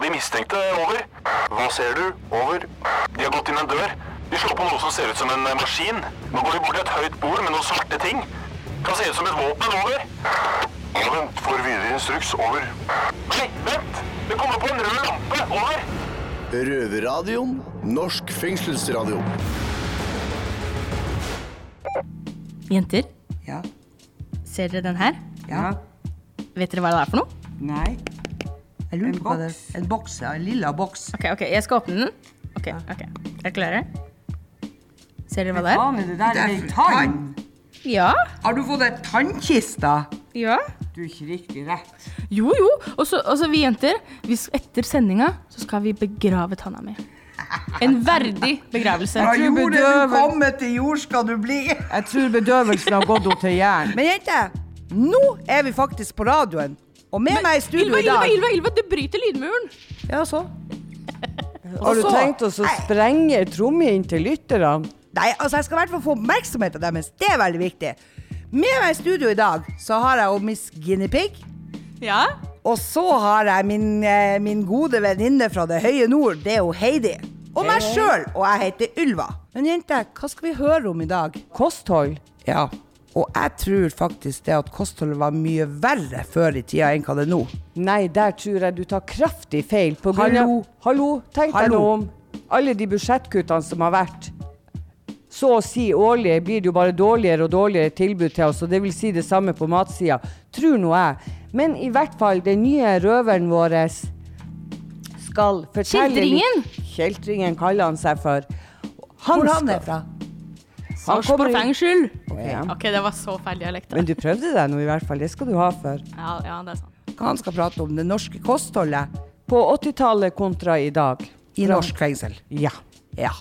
på de mistenkte. Over. Hva ser du? Over. De har gått inn en dør. De slår på noe som ser ut som en maskin. Nå går de bort til et høyt bord med noen svarte ting. Kan se ut som et våpen. Over. Ja, vent. Får videre instruks. Over. Nei, vent! Det kommer på en rød lampe. Over. Røverradioen. Norsk fengselsradio. Jenter, Ja. ser dere den her? Ja. Vet dere hva det er for noe? Nei. Jeg lurer En på hva det boks. En boks, ja. En lilla boks. Ok, ok, jeg skal åpne den. Ok, ok. Er dere klare? Ser dere hva det er? Faen, er det der er ei tann? Ja, Har du fått ei tannkiste? ja. Du er ikke riktig rett. Jo, jo. Og så vi jenter, vi, etter sendinga så skal vi begrave tanna mi. En verdig begravelse. Fra tror jordet du kommer, til jord skal du bli. Jeg tror bedøvelsen har gått henne til hjernen. Men jente, nå er vi faktisk på radioen. Og med meg i studio Ylva, i Ylva, dag Ylva, Ylva, du bryter lydmuren. Ja, så. Har du tenkt oss å sprenge trommehinnen til lytterne? Nei, altså jeg skal i hvert fall få oppmerksomheten deres. Det er veldig viktig. Med meg i studio i dag så har jeg Miss Guinea Pig. Ja? Og så har jeg min, eh, min gode venninne fra det høye nord. Det er jo Heidi. Og meg sjøl, og jeg heter Ylva. Men jente, hva skal vi høre om i dag? Kosthold? Ja, og jeg tror faktisk det at kostholdet var mye verre før i tida enn hva det er nå. Nei, der tror jeg du tar kraftig feil. På grunn Hallo. Av, hallo, tenk deg nå om. Alle de budsjettkuttene som har vært. Så å si årlig blir det jo bare dårligere og dårligere tilbud til oss, og det vil si det samme på matsida. Tror nå jeg. Men i hvert fall, den nye røveren vår skal fortelle Kjeltringen? Kjeltringen kaller han seg for. Han Hvor han er fra? Sarpsborg kommer Ja. Ok, det var så feil dialekt. Men du prøvde deg nå i hvert fall, det skal du ha for. Ja, ja, det er sant. Hva han skal prate om? Det norske kostholdet På 80-tallet kontra i dag. i norsk fengsel. Ja. Ja.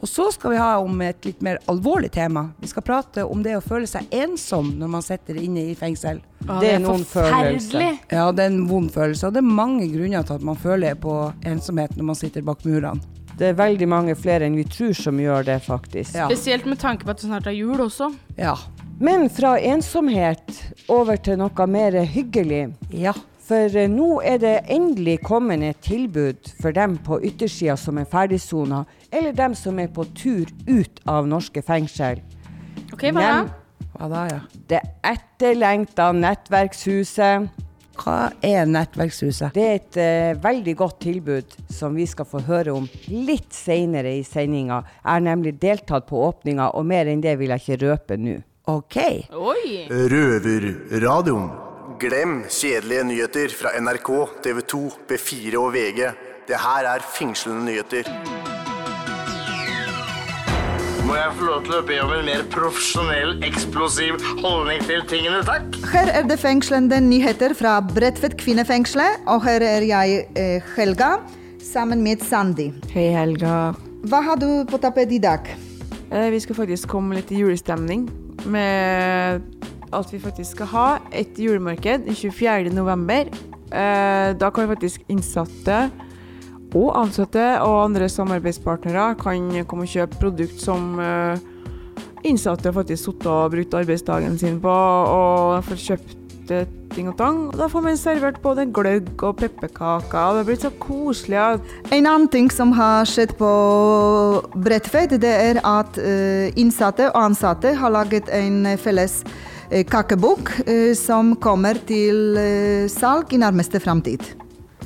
Og så skal vi ha om et litt mer alvorlig tema. Vi skal prate om det å føle seg ensom når man sitter inne i fengsel. Å, Det er noen forferdelig. Ja, det er en vond følelse, og det er mange grunner til at man føler på ensomhet når man sitter bak murene. Det er veldig mange flere enn vi tror som gjør det, faktisk. Ja. Spesielt med tanke på at det snart er jul også. Ja. Men fra ensomhet over til noe mer hyggelig. Ja. For eh, nå er det endelig kommet et tilbud for dem på yttersida som er ferdigsona, eller dem som er på tur ut av norske fengsel. Ok, hva da? Hva da, ja? Det etterlengta Nettverkshuset. Hva er Nettverkshuset? Det er et uh, veldig godt tilbud som vi skal få høre om litt senere i sendinga. Jeg har nemlig deltatt på åpninga, og mer enn det vil jeg ikke røpe nå. OK. Oi. Røverradioen. Glem kjedelige nyheter fra NRK, TV 2, B4 og VG. Det her er fengslende nyheter. Må jeg få lov til å be om en mer profesjonell, eksplosiv holdning til tingene, takk? Her er det fengslende nyheter fra Bredtvet kvinnefengsel, og her er jeg, eh, Helga, sammen med Sandy. Hei, Helga. Hva har du på tapet i dag? Eh, Vi skal faktisk komme litt i julestemning med at vi faktisk skal ha et julemarked den 24. november. Eh, Da kan faktisk innsatte og ansatte og andre samarbeidspartnere kan komme og kjøpe produkt som eh, innsatte faktisk sittet og brukt arbeidsdagen sin på, og får kjøpt eh, ting og tang. Da får man servert både gløgg og pepperkaker, og det har blitt så koselig. En annen ting som har skjedd på Bredtvet, det er at eh, innsatte og ansatte har laget en felles kakebok som kommer til salg i nærmeste framtid.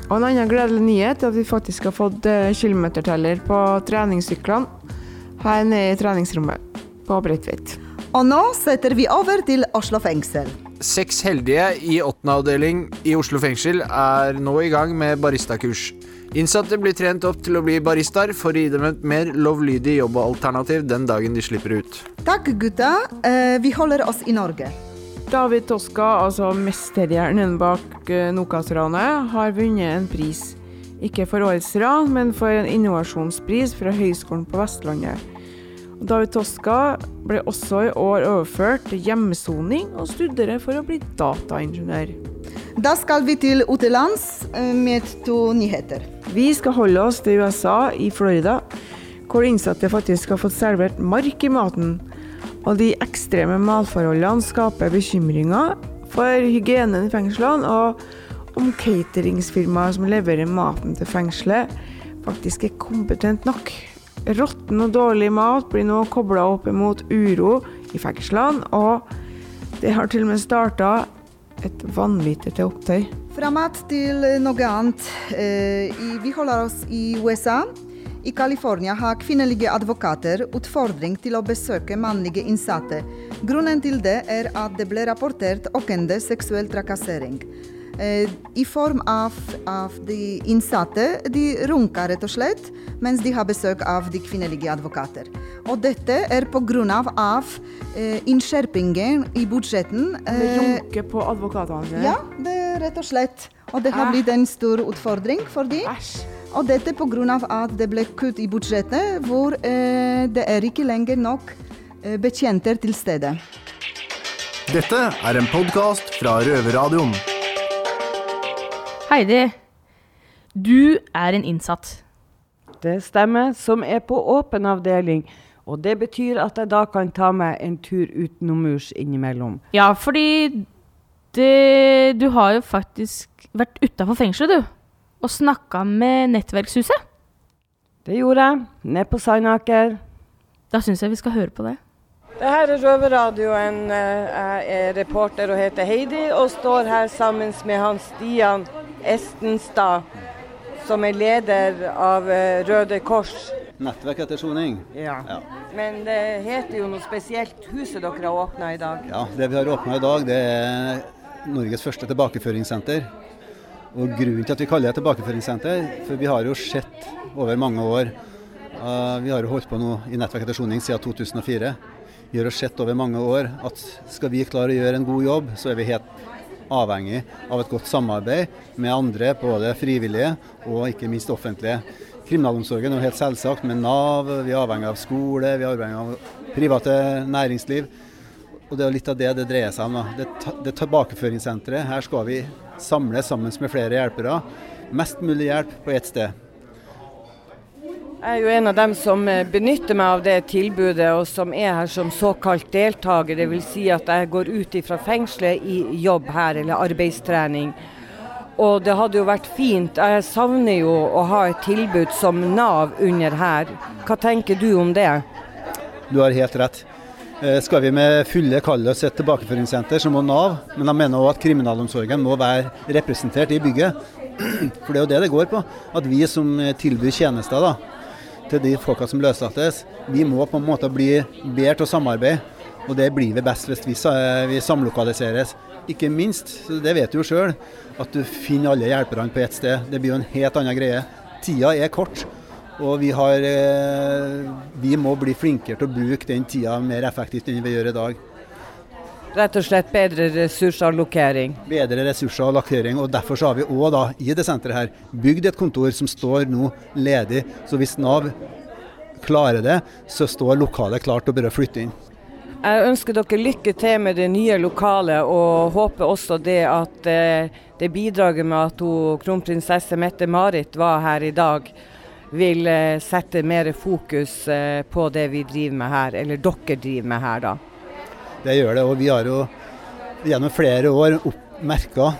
Og en annen gledelig nyhet er at vi faktisk har fått eh, kilometerteller på treningssyklene her nede i treningsrommet på Bredtveit. Og nå setter vi over til Oslo fengsel. Seks heldige i åttende avdeling i Oslo fengsel er nå i gang med baristakurs. Innsatte blir trent opp til å bli baristaer for å gi dem et mer lovlydig jobbalternativ den dagen de slipper ut. Takk, gutta. Eh, vi holder oss i Norge. David Toska, altså mesterhjernen bak uh, Nokas-ranet, har vunnet en pris. Ikke for årets ran, men for en innovasjonspris fra Høgskolen på Vestlandet. David Toska ble også i år overført til hjemmesoning og studerer for å bli dataingeniør. Da skal vi til utenlands eh, med to nyheter. Vi skal holde oss til USA, i Florida, hvor innsatte faktisk har fått servert mark i maten. Og de ekstreme matforholdene skaper bekymringer for hygienen i fengslene, og om cateringsfirmaet som leverer maten til fengselet, faktisk er kompetent nok. Råtten og dårlig mat blir nå kobla opp imot uro i fengslene, og det har til og med starta et vanvittig opptøy. Fra mat til noe annet. Eh, vi holder oss i USA. I California har kvinnelige advokater utfordring til å besøke mannlige innsatte. Grunnen til det er at det ble rapportert økende seksuell trakassering. Eh, I form av, av de innsatte. De runker rett og slett mens de har besøk av de kvinnelige advokater. Og dette er pga. Av, eh, innskjerpingen i budsjetten. Det eh, runker på advokatene ja, det er rett og slett. Og det har blitt en stor utfordring for dem. Æsj. Og dette pga. at det ble kutt i budsjettet, hvor eh, det er ikke lenger nok eh, betjenter til stede. Dette er en podkast fra Røverradioen. Heidi, du er en innsatt. Det stemmer, som er på åpen avdeling. Og det betyr at jeg da kan ta meg en tur utenomurs innimellom. Ja, fordi det, du har jo faktisk vært utafor fengselet, du. Og snakka med Nettverkshuset. Det gjorde jeg, ned på Sandaker. Da syns jeg vi skal høre på det. Det her er Røverradioen. Eh, Jeg er reporter og heter Heidi, og står her sammen med han Stian Estenstad, som er leder av eh, Røde Kors. Nettverk etter soning. Ja. Ja. Men det heter jo noe spesielt, huset dere har åpna i dag. Ja, Det vi har åpna i dag, det er Norges første tilbakeføringssenter. Og Grunnen til at vi kaller det tilbakeføringssenter, for vi har jo sett over mange år uh, Vi har jo holdt på nå i Nettverk etter soning siden 2004. Vi har jo sett over mange år at skal vi klare å gjøre en god jobb, så er vi helt avhengig av et godt samarbeid med andre, både frivillige og ikke minst offentlige. Kriminalomsorgen er jo helt selvsagt, med Nav, vi er avhengig av skole, vi er avhengig av private næringsliv. Og Det er litt av det det dreier seg om. Det, det tilbakeføringssenteret, her skal vi samles sammen med flere hjelpere. Mest mulig hjelp på ett sted. Jeg er jo en av dem som eh, benytter meg av det tilbudet, og som er her som såkalt deltaker. Dvs. Si at jeg går ut fra fengselet i jobb her, eller arbeidstrening. Og det hadde jo vært fint. Jeg savner jo å ha et tilbud som Nav under her. Hva tenker du om det? Du har helt rett. Eh, Skal vi med fulle kalle oss et tilbakeføringssenter, så må Nav, men jeg mener òg at kriminalomsorgen må være representert i bygget. For det er jo det det går på. At vi som tilbyr tjenester da, til de folka som løslates, vi må på en måte bli bedre til å samarbeide. Og det blir vi best hvis vi, vi samlokaliseres. Ikke minst, det vet du jo sjøl, at du finner alle hjelperne på ett sted. Det blir jo en helt annen greie. Tida er kort. Og vi, har, eh, vi må bli flinkere til å bruke den tida mer effektivt enn vi gjør i dag. Rett og slett bedre ressursallokering. Bedre ressurser og Derfor så har vi òg i det senteret her bygd et kontor som står nå ledig. Så hvis Nav klarer det, så står lokalet klart til å bare flytte inn. Jeg ønsker dere lykke til med det nye lokalet, og håper også det at eh, det bidraget med at kronprinsesse Mette-Marit var her i dag, vil eh, sette mer fokus eh, på det vi driver med her, eller dere driver med her, da. Det gjør det. Og vi har jo gjennom flere år merka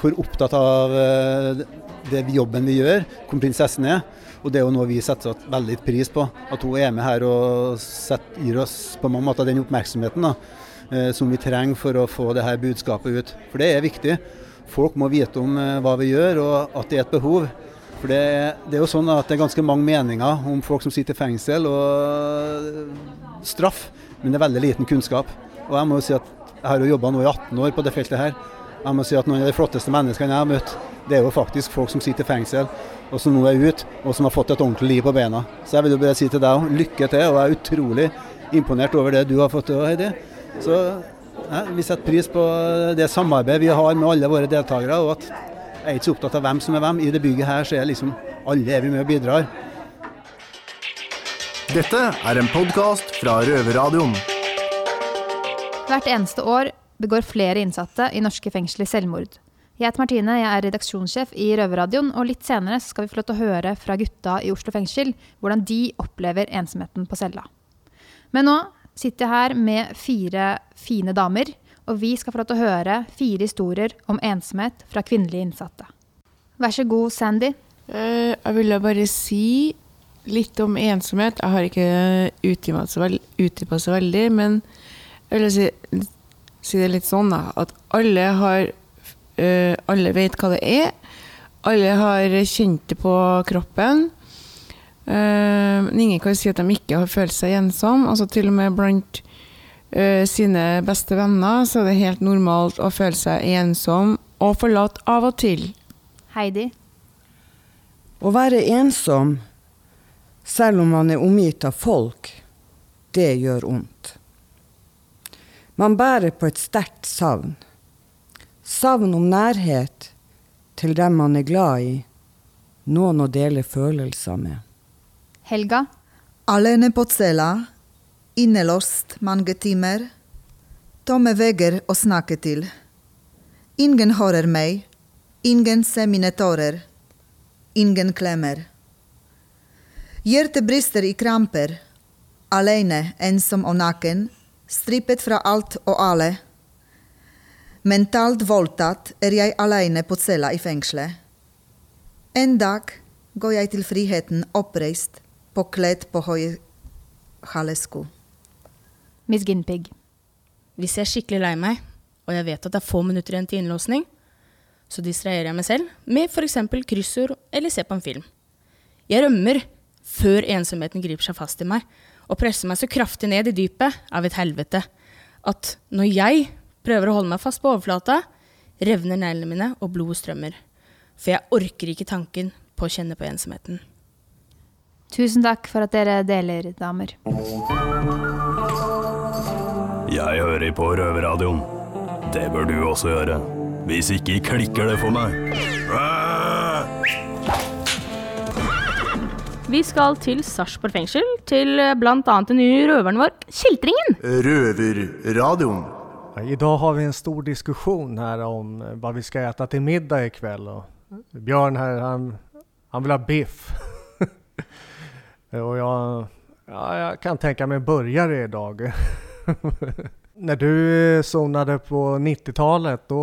hvor opptatt av eh, det jobben vi gjør, kronprinsessen er. Og det er jo noe vi setter veldig pris på. At hun er med her og setter, gir oss på mange måter den oppmerksomheten da, som vi trenger for å få det her budskapet ut. For det er viktig. Folk må vite om hva vi gjør og at det er et behov. For det, det er jo sånn at det er ganske mange meninger om folk som sitter i fengsel og straff, men det er veldig liten kunnskap. Og jeg må jo si at jeg har jo jobba nå i 18 år på det feltet her. Jeg må si at Noen av de flotteste menneskene jeg har møtt, det er jo faktisk folk som sitter i fengsel, og som nå er ute, og som har fått et ordentlig liv på beina. Så jeg vil jo bare si til deg lykke til. Og jeg er utrolig imponert over det du har fått til, Heidi. Så ja, vi setter pris på det samarbeidet vi har med alle våre deltakere. og at jeg er ikke så opptatt av hvem som er hvem. I det bygget her så er liksom alle er vi med og bidrar. Dette er en podkast fra Røverradioen. Hvert eneste år begår flere innsatte i norske fengsler selvmord. Jeg heter Martine, jeg er redaksjonssjef i Røverradioen, og litt senere skal vi få lov til å høre fra gutta i Oslo fengsel hvordan de opplever ensomheten på cella. Men nå sitter jeg her med fire fine damer, Og vi skal få lov til å høre fire historier om ensomhet fra kvinnelige innsatte. Vær så god, Sandy. Eh, jeg ville bare si litt om ensomhet. Jeg har ikke utdypa så, veldig, men jeg vil si, si det litt sånn da, at alle har eh, Alle vet hva det er. Alle har kjent det på kroppen. Eh, men ingen kan si at de ikke har følt seg ensom. Altså til og med blant eh, sine beste venner så er det helt normalt å føle seg ensom og forlatt av og til. Heidi. Å være ensom, selv om man er omgitt av folk, det gjør vondt. Man bærer på et sterkt savn. Savn om nærhet til dem man er glad i, noen å dele følelser med. Helga. Alene på cella, innelåst mange timer. Tomme vegger å snakke til. Ingen hører meg, ingen ser mine tårer. Ingen klemmer. Hjertet brister i kramper. Alene, ensom og naken, strippet fra alt og alle. Mentalt voldtatt er jeg alene på cella i fengselet. En dag går jeg til friheten oppreist, påkledd på høye halesko. Miss Ginpig. Hvis jeg er skikkelig lei meg, og jeg vet at det er få minutter igjen til innlåsning, så distraherer jeg meg selv med f.eks. kryssord eller ser på en film. Jeg rømmer før ensomheten griper seg fast i meg og presser meg så kraftig ned i dypet av et helvete at når jeg prøver å holde meg fast på overflata, revner neglene mine og blodet strømmer. For jeg orker ikke tanken på å kjenne på ensomheten. Tusen takk for at dere deler, damer. Jeg hører på Røverradioen. Det bør du også gjøre. Hvis ikke klikker det for meg. Vi skal til Sarpsborg fengsel, til bl.a. den nye røveren vår, Kjeltringen. Røverradioen. I dag har vi en stor diskusjon her om eh, hva vi skal spise til middag i kveld. Og Bjørn her, han, han vil ha biff. og jeg, ja, jeg kan tenke meg burger i dag. Når du zonade på 90-tallet, då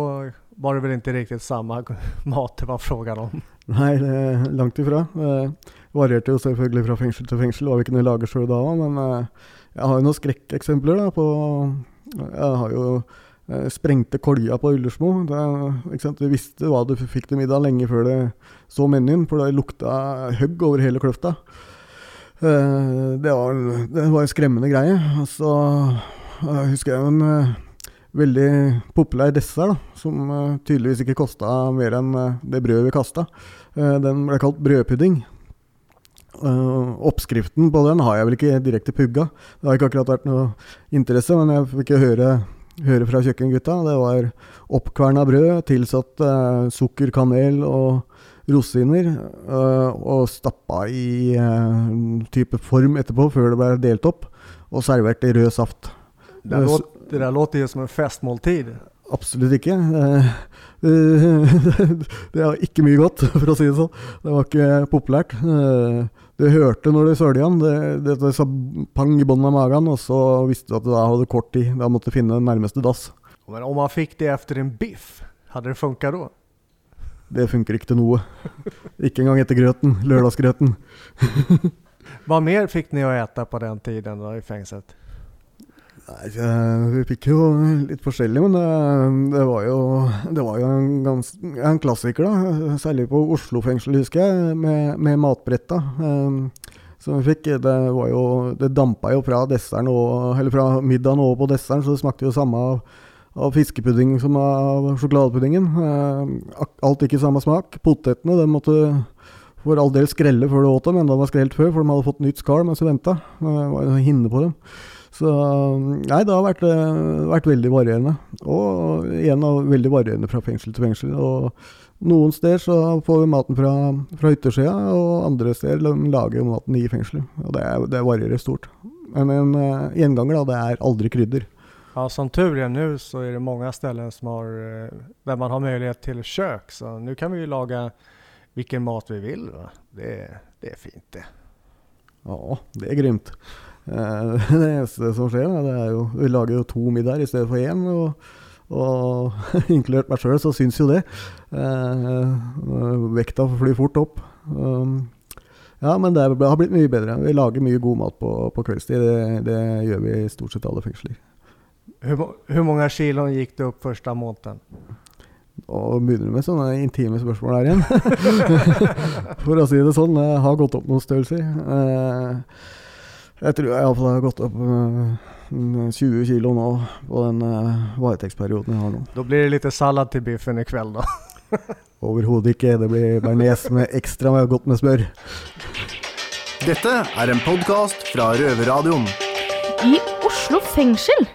var det vel ikke riktig samme mat det var frågan om? Nei, det er langt ifra. Det varierte jo selvfølgelig fra fengsel til fengsel hva vi kunne lage sjøl da men eh, jeg har jo noen skrekkeksempler da på Jeg har jo eh, sprengte kolja på Ullersmo. Det. Du visste hva du fikk til middag lenge før det så menyen, for det lukta høgg over hele kløfta. Eh, det var, det var en skremmende greie. Og så jeg husker jeg en uh, veldig populær dessert, da, som uh, tydeligvis ikke kosta mer enn uh, det brødet vi kasta. den ble kalt brødpudding. oppskriften på den har jeg vel ikke direkte pugga. Det har ikke akkurat vært noe interesse, men jeg fikk høre, høre fra kjøkkengutta. Det var oppkverna brød, tilsatt sukker, kanel og rosiner, og stappa i type form etterpå, før det ble delt opp, og servert i rød saft. Det, der det der låter jo som en festmåltid. Absolutt ikke. Det var ikke mye godt, for å si det sånn. Det var ikke populært. Du hørte når du sølja den. Det, det, sa pang i bunnen av magen, og så visste du at du da hadde kort tid. Da måtte du finne den nærmeste dass. Men om man fikk det etter en biff, hadde det funka da? Det funker ikke til noe. Ikke engang etter grøten. Lørdagsgrøten. Hva mer fikk dere å ete på den tiden da, i fengselet? Nei, Vi fikk jo litt forskjellig, men det, det, var jo, det var jo en, gans, en, klassiker, da. Særlig på Oslo fengsel, husker jeg, med, med matbretta. Um, som vi fikk. Det var jo Det dampa jo fra og, fra middagen over på desserten, så det smakte jo samme av, av fiskepudding som av sjokoladepuddingen. Uh, alt ikke samme smak. Potetene de måtte for all del skrelle før du åt dem, enda de var skrelt før, for de hadde fått nytt skall mens du venta. Det var jo hinne på dem. Så nei, det har vært, vært veldig varierende. Og igjen veldig varierende fra fengsel til fengsel. Og noen steder så får vi maten fra, fra hyttesida, og andre steder lager vi maten i fengselet. Og det, det, varierer stort. Men en uh, gjenganger, da, det er aldri krydder. Ja, Som tur er nå, så er det mange steder som har, eh, der man har mulighet til kjøk. Så nå kan vi jo lage hvilken mat vi vil. Det, det er fint, det. Ja, det er grymt. Eh, det eneste som skjer, det er jo Vi lager jo to middager i stedet for én. Og Og inkludert meg sjøl, så syns jo det. Eh, vekta flyr fort opp. Um, ja, men det har blitt mye bedre. Vi lager mye god mat på, på kveldstid. Det, det, gjør vi i stort sett alle fengsler. Hvor mange kilo gikk det opp første måneden? Og begynner med sånne intime spørsmål her igjen? For å si det sånn, jeg har gått opp noen størrelser. Eh, jeg tror jeg iallfall har gått opp 20 eh, kilo nå på den eh, varetektsperioden jeg har nå. Da blir det litt salat til biffen i kveld, da? Overhodet ikke. Det blir bearnés med ekstra med godt med smør. Dette er en podkast fra Røverradioen. I Oslo fengsel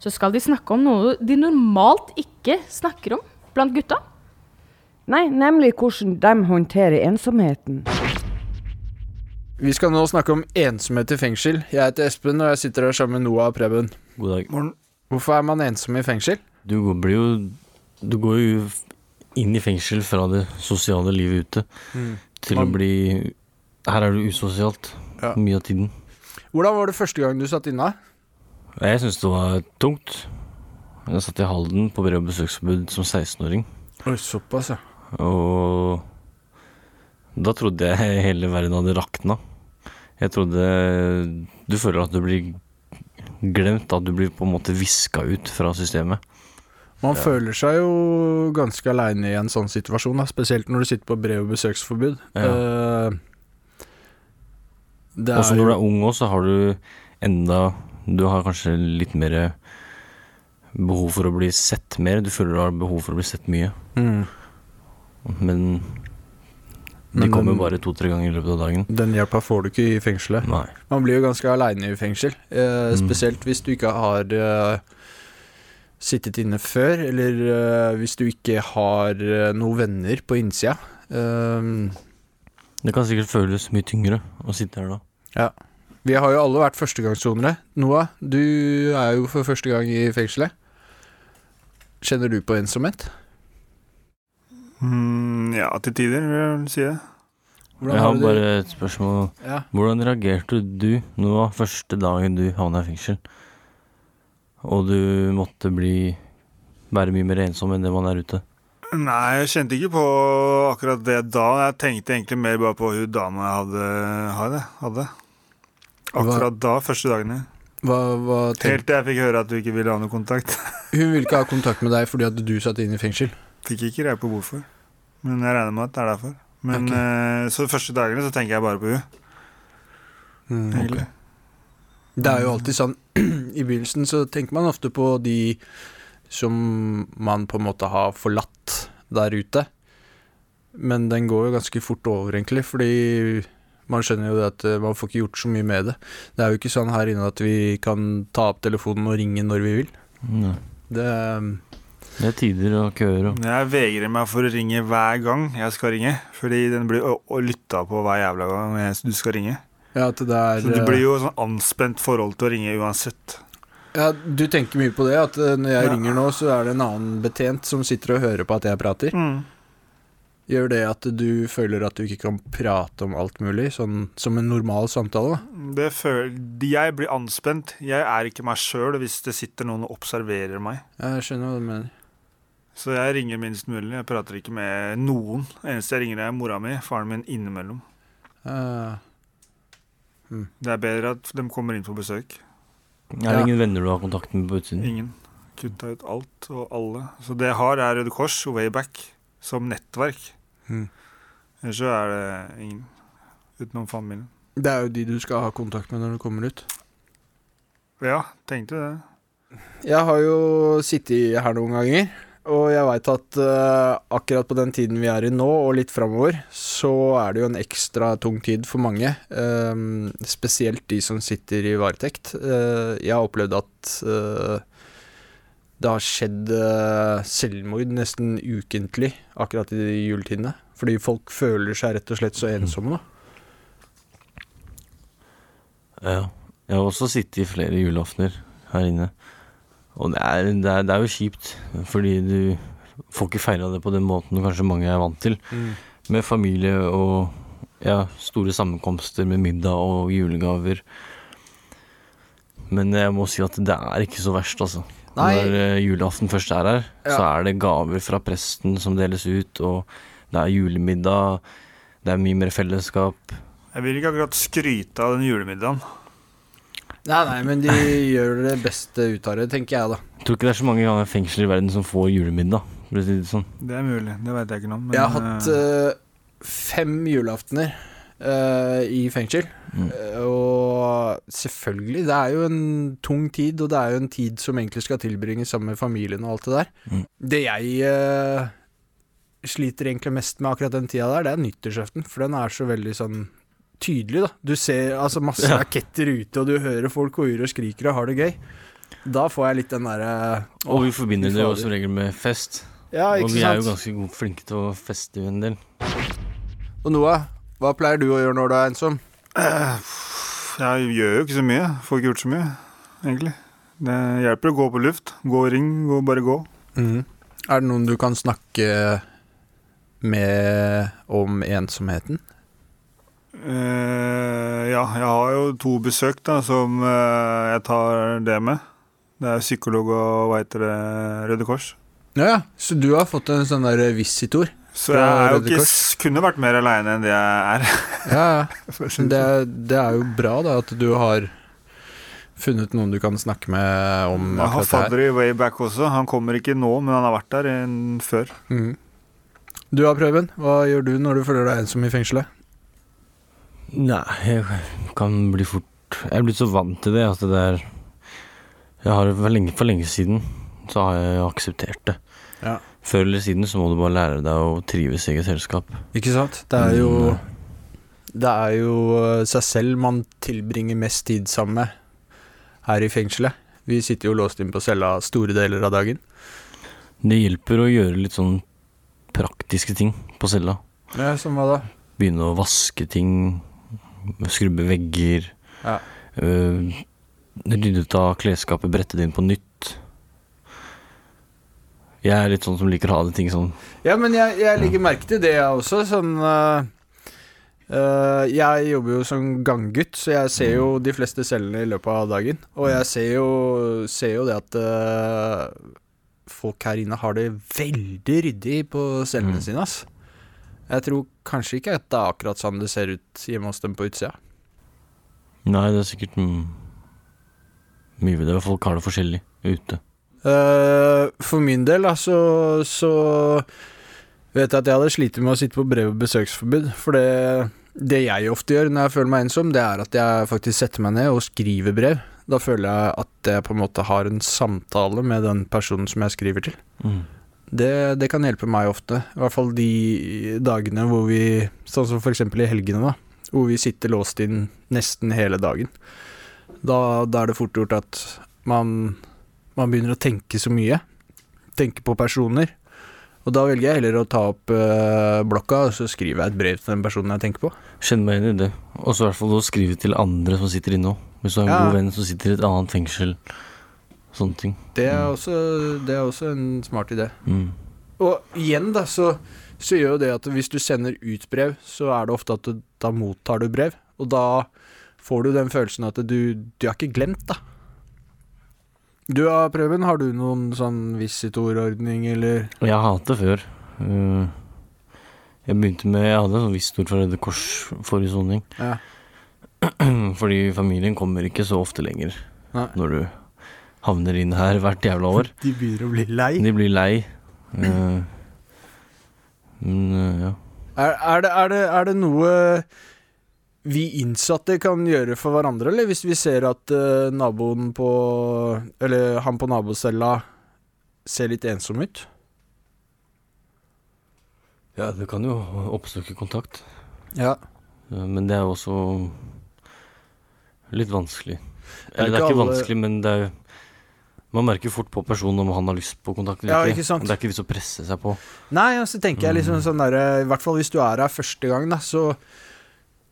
så skal de snakke om noe de normalt ikke snakker om blant gutta? Nei, nemlig hvordan de håndterer ensomheten. Vi skal nå snakke om ensomhet i fengsel. Jeg heter Espen, og jeg sitter her sammen med Noah og Preben. God dag. Morgen. Hvorfor er man ensom i fengsel? Du blir jo Du går jo inn i fengsel fra det sosiale livet ute mm. til man... å bli Her er du usosialt ja. mye av tiden. Hvordan var det første gang du satt inne? Jeg syns det var tungt. Jeg satt i Halden på brev- og besøksforbud som 16-åring. Oi, såpass, ja. Og da trodde jeg hele verden hadde rakna. Jeg trodde Du føler at du blir glemt, at du blir på en måte viska ut fra systemet. Man ja. føler seg jo ganske aleine i en sånn situasjon, da. spesielt når du sitter på brev- og besøksforbud. Ja. Uh, Også når du er ung òg, så har du enda Du har kanskje litt mer behov for å bli sett mer. Du føler du har behov for å bli sett mye. Mm. Men de kommer bare to-tre ganger i løpet av dagen. Den hjelpa får du ikke i fengselet. Nei. Man blir jo ganske aleine i fengsel. Eh, mm. spesielt hvis du ikke har eh, sittet inne før, eller eh, hvis du ikke har noen venner på innsida. Det kan sikkert føles mye tyngre å sitte her da. Ja. Vi har jo alle vært førstegangssonere. Noah, du er jo for første gang i fengselet. Kjenner du på ensomhet? Mm, ja, til tider vil jeg si det. Hvordan jeg har du... bare et spørsmål. Ja. Hvordan reagerte du nå første dagen du havna i fengsel, og du måtte bli være mye mer ensom enn det man er ute? Nei, jeg kjente ikke på akkurat det da. Jeg tenkte egentlig mer bare på hun dama jeg hadde. hadde. Akkurat da, første dagene. Hva, hva Helt til jeg fikk høre at du ikke ville ha noe kontakt. Hun ville ikke ha kontakt med deg fordi at du satt inn i fengsel? Fikk ikke greie på hvorfor. Men jeg regner med at det er derfor. Men okay. uh, Så de første dagene så tenker jeg bare på henne. Mm, okay. Det er jo alltid sånn I begynnelsen så tenker man ofte på de som man på en måte har forlatt der ute. Men den går jo ganske fort over, egentlig, fordi man skjønner jo at eh, man får ikke gjort så mye med det. Det er jo ikke sånn her inne at vi kan ta opp telefonen og ringe når vi vil. Nei. Det um, det er tider og køer og Jeg vegrer meg for å ringe hver gang jeg skal ringe. Fordi den blir lytta på hver jævla gang du skal ringe. Ja, det er, så det blir jo sånn anspent forhold til å ringe uansett. Ja, Du tenker mye på det? At eh, når jeg ja. ringer nå, så er det en annen betjent som sitter og hører på at jeg prater? Mm. Gjør det at du føler at du ikke kan prate om alt mulig, sånn som en normal samtale? Det føler, jeg blir anspent. Jeg er ikke meg sjøl hvis det sitter noen og observerer meg. Jeg skjønner hva du mener. Så jeg ringer minst mulig. Jeg prater ikke med noen. Eneste jeg ringer, er mora mi. Faren min innimellom. Uh. Mm. Det er bedre at de kommer inn på besøk. Er det ja. ingen venner du har kontakt med på utsiden? Ingen. Kutta ut alt og alle. Så det jeg har, er Røde Kors og Wayback som nettverk. Mm. Ellers så er det ingen utenom familien. Det er jo de du skal ha kontakt med når du kommer ut. Ja, tenkte det. Jeg har jo sittet her noen ganger, og jeg veit at uh, akkurat på den tiden vi er i nå, og litt framover, så er det jo en ekstra tung tid for mange. Uh, spesielt de som sitter i varetekt. Uh, jeg har opplevd at det har skjedd selvmord nesten ukentlig akkurat i juletidene. Fordi folk føler seg rett og slett så ensomme, da. Ja. Jeg har også sittet i flere julaftener her inne. Og det er, det, er, det er, jo kjipt, fordi du får ikke feira det på den måten kanskje mange er vant til. Mm. Med familie og ja, store sammenkomster med middag og julegaver. Men jeg må si at det er ikke så verst, altså. Nei. Når eh, julaften først er her, Ja. så er det gaver fra presten som deles ut, og det er julemiddag, det er mye mer fellesskap. Jeg vil ikke akkurat skryte av den julemiddagen. Nei, nei, men de gjør det beste ut av det, tenker jeg, da. Jeg tror ikke det er så mange ganger fengsler i verden som får julemiddag, for å si det sånn. Det er mulig, det vet jeg ikke noe om. Jeg har hatt eh, fem julaftener eh, i fengsel. Eh, og selvfølgelig, det er jo en tung tid, og det er jo en tid som egentlig skal tilbringes sammen med familien og alt det der. Mm. Det jeg sliter egentlig mest med akkurat den tida der, det er nyttårsaften, for den er så veldig sånn tydelig, da. Du ser altså masse Ja. raketter ute, og du hører folk hoier og skriker og har det gøy. Da får jeg litt den derre Og vi forbinder det jo som regel med fest. Ja, ikke og vi er jo ganske gode, flinke til å feste en del. Og Noah, hva pleier du å gjøre når du er ensom? Jeg gjør jo ikke så mye. Får ikke gjort så mye, egentlig. Det hjelper å gå på luft. Gå i ring, gå, bare gå. Mm. Er det noen du kan snakke med om ensomheten? Eh, ja, jeg har jo to besøk da, som eh, jeg tar det med. Det er psykolog og hva heter det, Røde Kors. Ja, ja. Så du har fått en sånn der visitor? Så jeg er jo ikke, kunne vært mer aleine enn det jeg er. Ja, ja. Det, det er jo bra da at du har funnet noen du kan snakke med om Jeg har akkurat det her. fadder i way back også. Han kommer ikke nå, men han har vært der enn før. Mm. Du har Prøven? Hva gjør du når du føler deg ensom i fengselet? Nei, jeg kan bli fort Jeg er blitt så vant til det at det er Jeg har for lenge, for lenge siden så har jeg akseptert det. Ja. Før eller siden så må du bare lære deg å trives i eget selskap. Ikke sant? Det er jo Mm, Det er jo eh, seg selv man tilbringer mest tid sammen med her i fengselet. Vi sitter jo låst inn på cella store deler av dagen. Det hjelper å gjøre litt sånn praktiske ting på cella. Ja, Som hva da? Begynne å vaske ting, skrubbe vegger. Ja. Uh, rydde ut av klesskapet, brette det inn på nytt. Jeg er litt sånn som liker å ha det ting sånn Ja, men jeg, jeg legger merke til det, jeg også. Sånn uh, uh, Jeg jobber jo som ganggutt, så jeg ser jo de fleste cellene i løpet av dagen. Og jeg ser jo, ser jo det at uh, folk her inne har det veldig ryddig på cellene sine, ass. Jeg tror kanskje ikke at det er akkurat sånn det ser ut hjemme hos dem på utsida. Nei, det er sikkert mye ved det. Folk har det forskjellig ute. Uh, for min del, da, så, så vet jeg at jeg hadde slitt med å sitte på brev- og besøksforbud. For det, det jeg ofte gjør når jeg føler meg ensom, det er at jeg faktisk setter meg ned og skriver brev. Da føler jeg at jeg på en måte har en samtale med den personen som jeg skriver til. Mm. Det, det kan hjelpe meg ofte. I hvert fall de dagene hvor vi Sånn som eksempel i helgene, da. Hvor vi sitter låst inn nesten hele dagen. Da, da er det fort gjort at man, man begynner å tenke så mye. Tenke på personer. Og da velger jeg heller å ta opp eh, blokka, og så skriver jeg et brev til den personen jeg tenker på. Kjenn meg inn i det. Og så i hvert fall å skrive til andre som sitter inne òg. Hvis du har en Ja. god venn som sitter i et annet fengsel. Sånne ting. Det er, også, det er også en smart idé. Mm. Og igjen, da, så, så gjør jo det at hvis du sender ut brev, så er det ofte at du, da mottar du brev. Og da får du den følelsen at du, du er ikke glemt, da. Du da, Prøven, har du noen sånn visitorordning, eller? Jeg har hatt det før. Uh, jeg begynte med Jeg hadde sånn visitor fra Røde Kors forrige soning. Ja. Fordi familien kommer ikke så ofte lenger Nei. når du havner inn her hvert jævla år. De begynner å bli lei. De blir lei. Uh, men uh, ja. Er, er, det, er, det, er det noe vi innsatte kan gjøre for hverandre, eller hvis vi ser at uh, naboen på Eller han på nabocella ser litt ensom ut? ja, det kan jo oppsøke kontakt. Ja. Men det er jo også litt vanskelig. er Eller det er ikke ikke alle- vanskelig, men det er Man merker fort på personen om han har lyst på kontakt Ja, ikke sant. Det er ikke vits å presse seg på. Nei, altså så tenker jeg liksom sånn der, I hvert fall hvis du er her første gang, da, så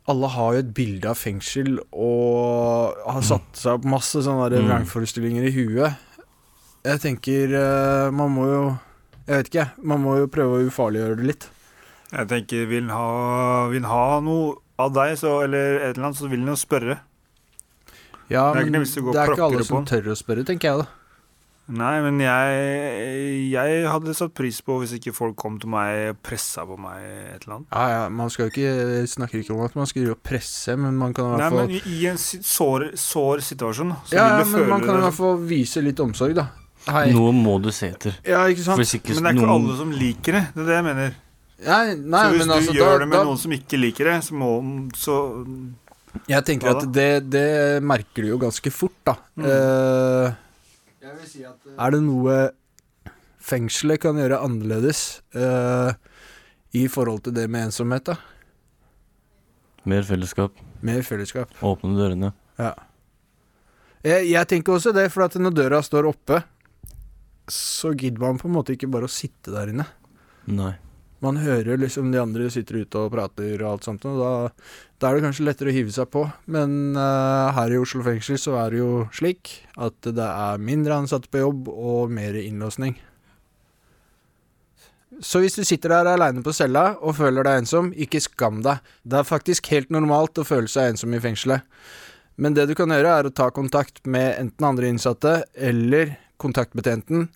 alle har jo et bilde av fengsel og har satt seg opp masse sånne der Mm. vrangforestillinger i huet. Jeg tenker eh, man må jo Jeg vet ikke, man må jo prøve å ufarliggjøre det litt. Jeg tenker, vil han ha, vil ha noe av deg, så, eller et eller annet, så vil han jo spørre. Ja, Det er ikke men det er ikke alle som tør å spørre, tenker jeg da. Nei, men jeg, jeg hadde satt pris på hvis ikke folk kom til meg og pressa på meg et eller annet. Ja, ja, man skal jo ikke snakker ikke om at man skal drive og presse, men man kan i hvert fall men i- en sår, sår situasjon, så Ja, vil ja, du men man kan i hvert fall vise litt omsorg, da. Hei. Noe må du se etter. Ja, ikke sant? Hvis ikke Men det er ikke noen- alle som liker det. Det er det jeg mener. Nei, nei, så hvis men du altså, gjør da- det med da- noen som ikke liker det, så må så Jeg tenker at det, det merker du jo ganske fort, da. Mm. Eh, er det noe fengselet kan gjøre annerledes uh, i forhold til det med ensomhet, da? Mer fellesskap. Mer fellesskap. Åpne dørene. Ja. Jeg, jeg tenker også det, for at når døra står oppe, så gidder man på en måte ikke bare å sitte der inne. Nei. Man hører liksom de andre sitter ute og prater og alt sånt, og da, da er det kanskje lettere å hive seg på. Men uh, her i Oslo fengsel så er det jo slik at det er mindre ansatte på jobb og mer innlåsning. Så hvis du sitter der aleine på cella og føler deg ensom, ikke skam deg. Det er faktisk helt normalt å føle seg ensom i fengselet. Men det du kan gjøre, er å ta kontakt med enten andre innsatte eller kontaktbetjenten.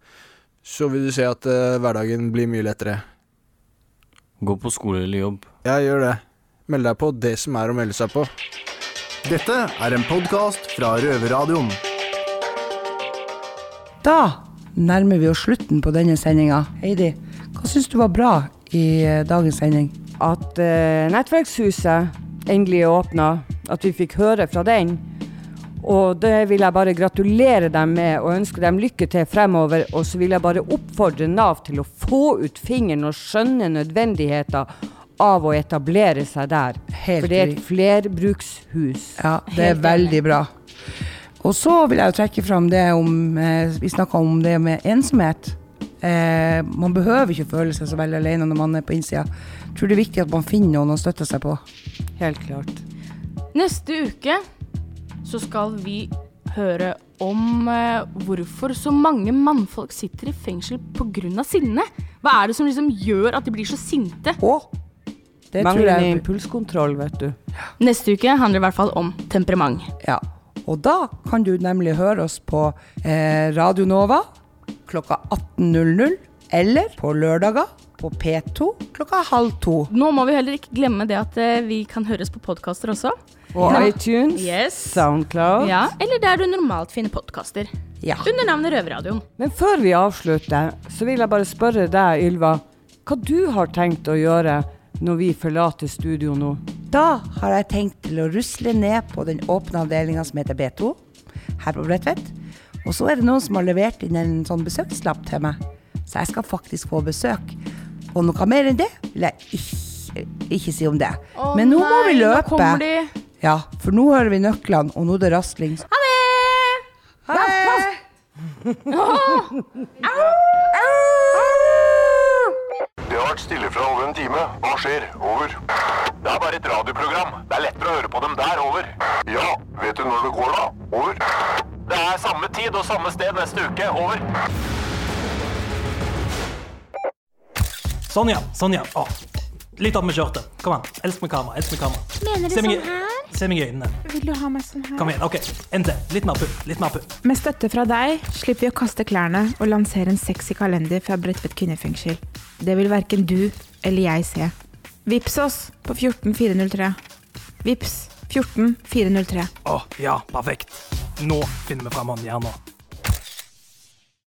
Så vil du se at uh, hverdagen blir mye lettere. Gå på skole eller jobb. Ja, gjør det. Meld deg på det som er å melde seg på. Dette er en podkast fra Røverradioen. Da nærmer vi oss slutten på denne sendinga. Heidi, hva syns du var bra i eh, dagens sending? At eh, Nettverkshuset endelig er åpna, at vi fikk høre fra den. Og det vil jeg bare gratulere dem med og ønske dem lykke til fremover. Og så vil jeg bare oppfordre Nav til å få ut fingeren og skjønne nødvendigheten av å etablere seg der. Helt For det er et flerbrukshus. Ja, det er veldig bra. Og så vil jeg jo trekke fram det om eh, Vi snakka om det med ensomhet. Eh, man behøver ikke føle seg så veldig alene når man er på innsida. Jeg tror det er viktig at man finner noen å støtte seg på. Helt klart. Neste uke så skal vi høre om eh, hvorfor så mange mannfolk sitter i fengsel pga. sinne. Hva er det som liksom gjør at de blir så sinte? Det tror jeg jeg- impulskontroll, vet du. Neste uke handler det i hvert fall om temperament. Ja. Og da kan du nemlig høre oss på eh, Radio Nova klokka 18.00, eller på lørdager på P2 klokka halv to. Nå må vi heller ikke glemme det at eh, vi kan høres på podkaster også. Og Ja. iTunes, Yes. Soundcloud. Ja, eller der du normalt finner podkaster. Ja. Under navnet Røverradioen. Men før vi avslutter, så vil jeg bare spørre deg, Ylva, hva du har tenkt å gjøre når vi forlater studio nå? Da har jeg tenkt til å rusle ned på den åpne avdelinga som heter B2, her på Bredtvet. Og så er det noen som har levert inn en sånn besøkslapp til meg, så jeg skal faktisk få besøk. Og noe mer enn det vil jeg ikke, ikke si om det. Å Men nå må vi nei, nå løpe. Ja, for nå hører vi nøklene, og nå er det rasling. Ha det! Ha det! Det har vært stille fra over en time. Hva skjer? Over. Det er bare et radioprogram. Det er lettere å høre på dem der. Over. Ja, vet du når det går da? Over. Det er samme tid og samme sted neste uke. Over. Sånn ja, sånn ja. Å, litt opp med skjørtet. Kom an. Elsk med kamera. elsk med kamera. Mener du Se sånn her? Se meg i øynene. Vil du ha meg sånn her? Kom igjen. ok, En til. Litt mer pupp. Litt mer pupp. Med støtte fra deg slipper vi å kaste klærne og lansere en sexy kalender fra Bredtvet kvinnefengsel. Det vil verken du eller jeg se. Vips oss på 14403. Vips 14403. Å, ja, perfekt. Nå finner vi fram håndjernet.